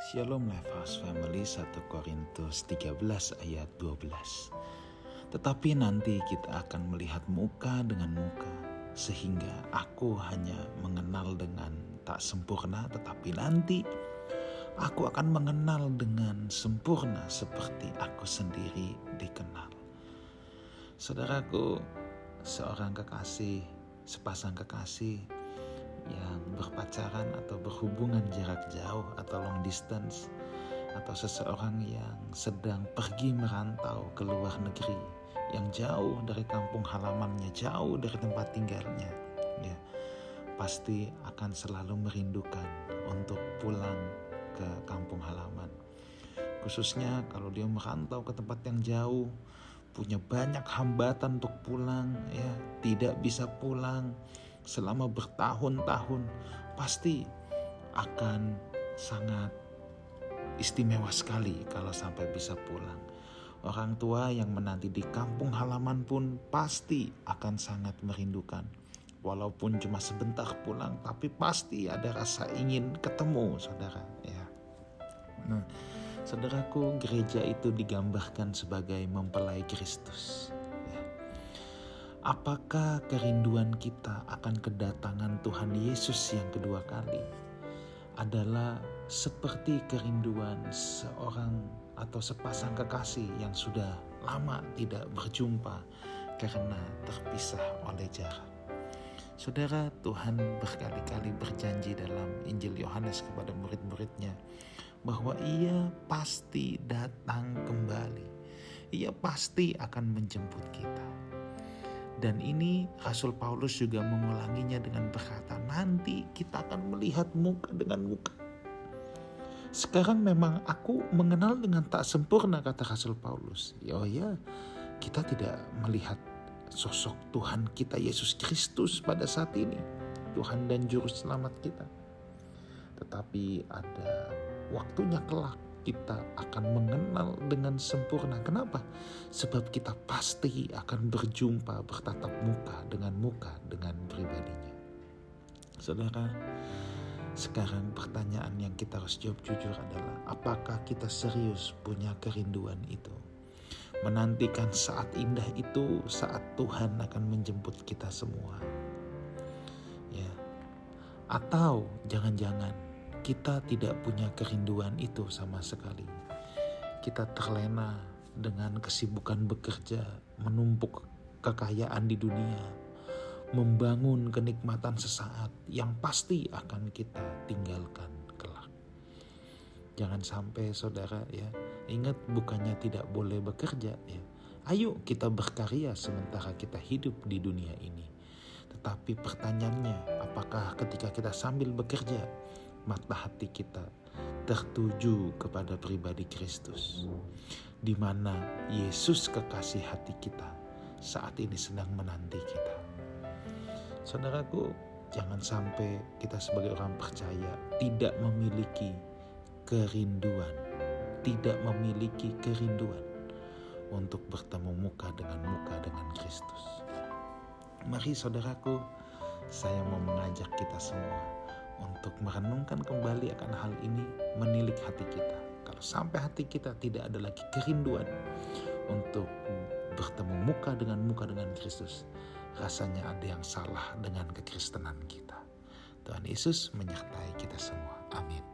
Shalom Lifehouse Family 1 Korintus 13 ayat 12 Tetapi nanti kita akan melihat muka dengan muka Sehingga aku hanya mengenal dengan tak sempurna Tetapi nanti aku akan mengenal dengan sempurna Seperti aku sendiri dikenal. Saudaraku, seorang kekasih, sepasang kekasih yang berpacaran atau berhubungan jarak jauh atau long distance atau seseorang yang sedang pergi merantau ke luar negeri yang jauh dari kampung halamannya, jauh dari tempat tinggalnya, ya pasti akan selalu merindukan untuk pulang ke kampung halaman. Khususnya kalau dia merantau ke tempat yang jauh, punya banyak hambatan untuk pulang, ya tidak bisa pulang, selama bertahun-tahun pasti akan sangat istimewa sekali kalau sampai bisa pulang. Orang tua yang menanti di kampung halaman pun pasti akan sangat merindukan. Walaupun cuma sebentar pulang, tapi pasti ada rasa ingin ketemu, saudara. Ya, nah, saudaraku, gereja itu digambarkan sebagai mempelai Kristus Apakah kerinduan kita akan kedatangan Tuhan Yesus yang kedua kali adalah seperti kerinduan seorang atau sepasang kekasih yang sudah lama tidak berjumpa karena terpisah oleh jarak? Saudara, Tuhan berkali-kali berjanji dalam Injil Yohanes kepada murid-muridnya bahwa ia pasti datang kembali. Ia pasti akan menjemput kita. Dan ini Rasul Paulus juga mengulanginya dengan berkata, nanti kita akan melihat muka dengan muka. Sekarang memang aku mengenal dengan tak sempurna kata Rasul Paulus. Oh ya, kita tidak melihat sosok Tuhan kita Yesus Kristus pada saat ini. Tuhan dan Juru Selamat kita. Tetapi ada waktunya kelak kita akan mengenal dengan sempurna. Kenapa? Sebab kita pasti akan berjumpa, bertatap muka dengan muka dengan pribadinya. Saudara, sekarang pertanyaan yang kita harus jawab jujur adalah apakah kita serius punya kerinduan itu? Menantikan saat indah itu saat Tuhan akan menjemput kita semua. Ya. Atau jangan-jangan kita tidak punya kerinduan itu sama sekali. Kita terlena dengan kesibukan bekerja, menumpuk kekayaan di dunia, membangun kenikmatan sesaat yang pasti akan kita tinggalkan kelak. Jangan sampai saudara ya, ingat bukannya tidak boleh bekerja ya. Ayo kita berkarya sementara kita hidup di dunia ini. Tetapi pertanyaannya, apakah ketika kita sambil bekerja, mata hati kita tertuju kepada pribadi Kristus, di mana Yesus kekasih hati kita saat ini sedang menanti kita. Saudaraku, jangan sampai kita sebagai orang percaya tidak memiliki kerinduan, tidak memiliki kerinduan untuk bertemu muka dengan muka dengan Kristus. Mari saudaraku, saya mau mengajak kita semua untuk merenungkan kembali akan hal ini, menilik hati kita. Kalau sampai hati kita tidak ada lagi kerinduan untuk bertemu muka dengan muka dengan Kristus, rasanya ada yang salah dengan kekristenan kita. Tuhan Yesus menyertai kita semua. Amin.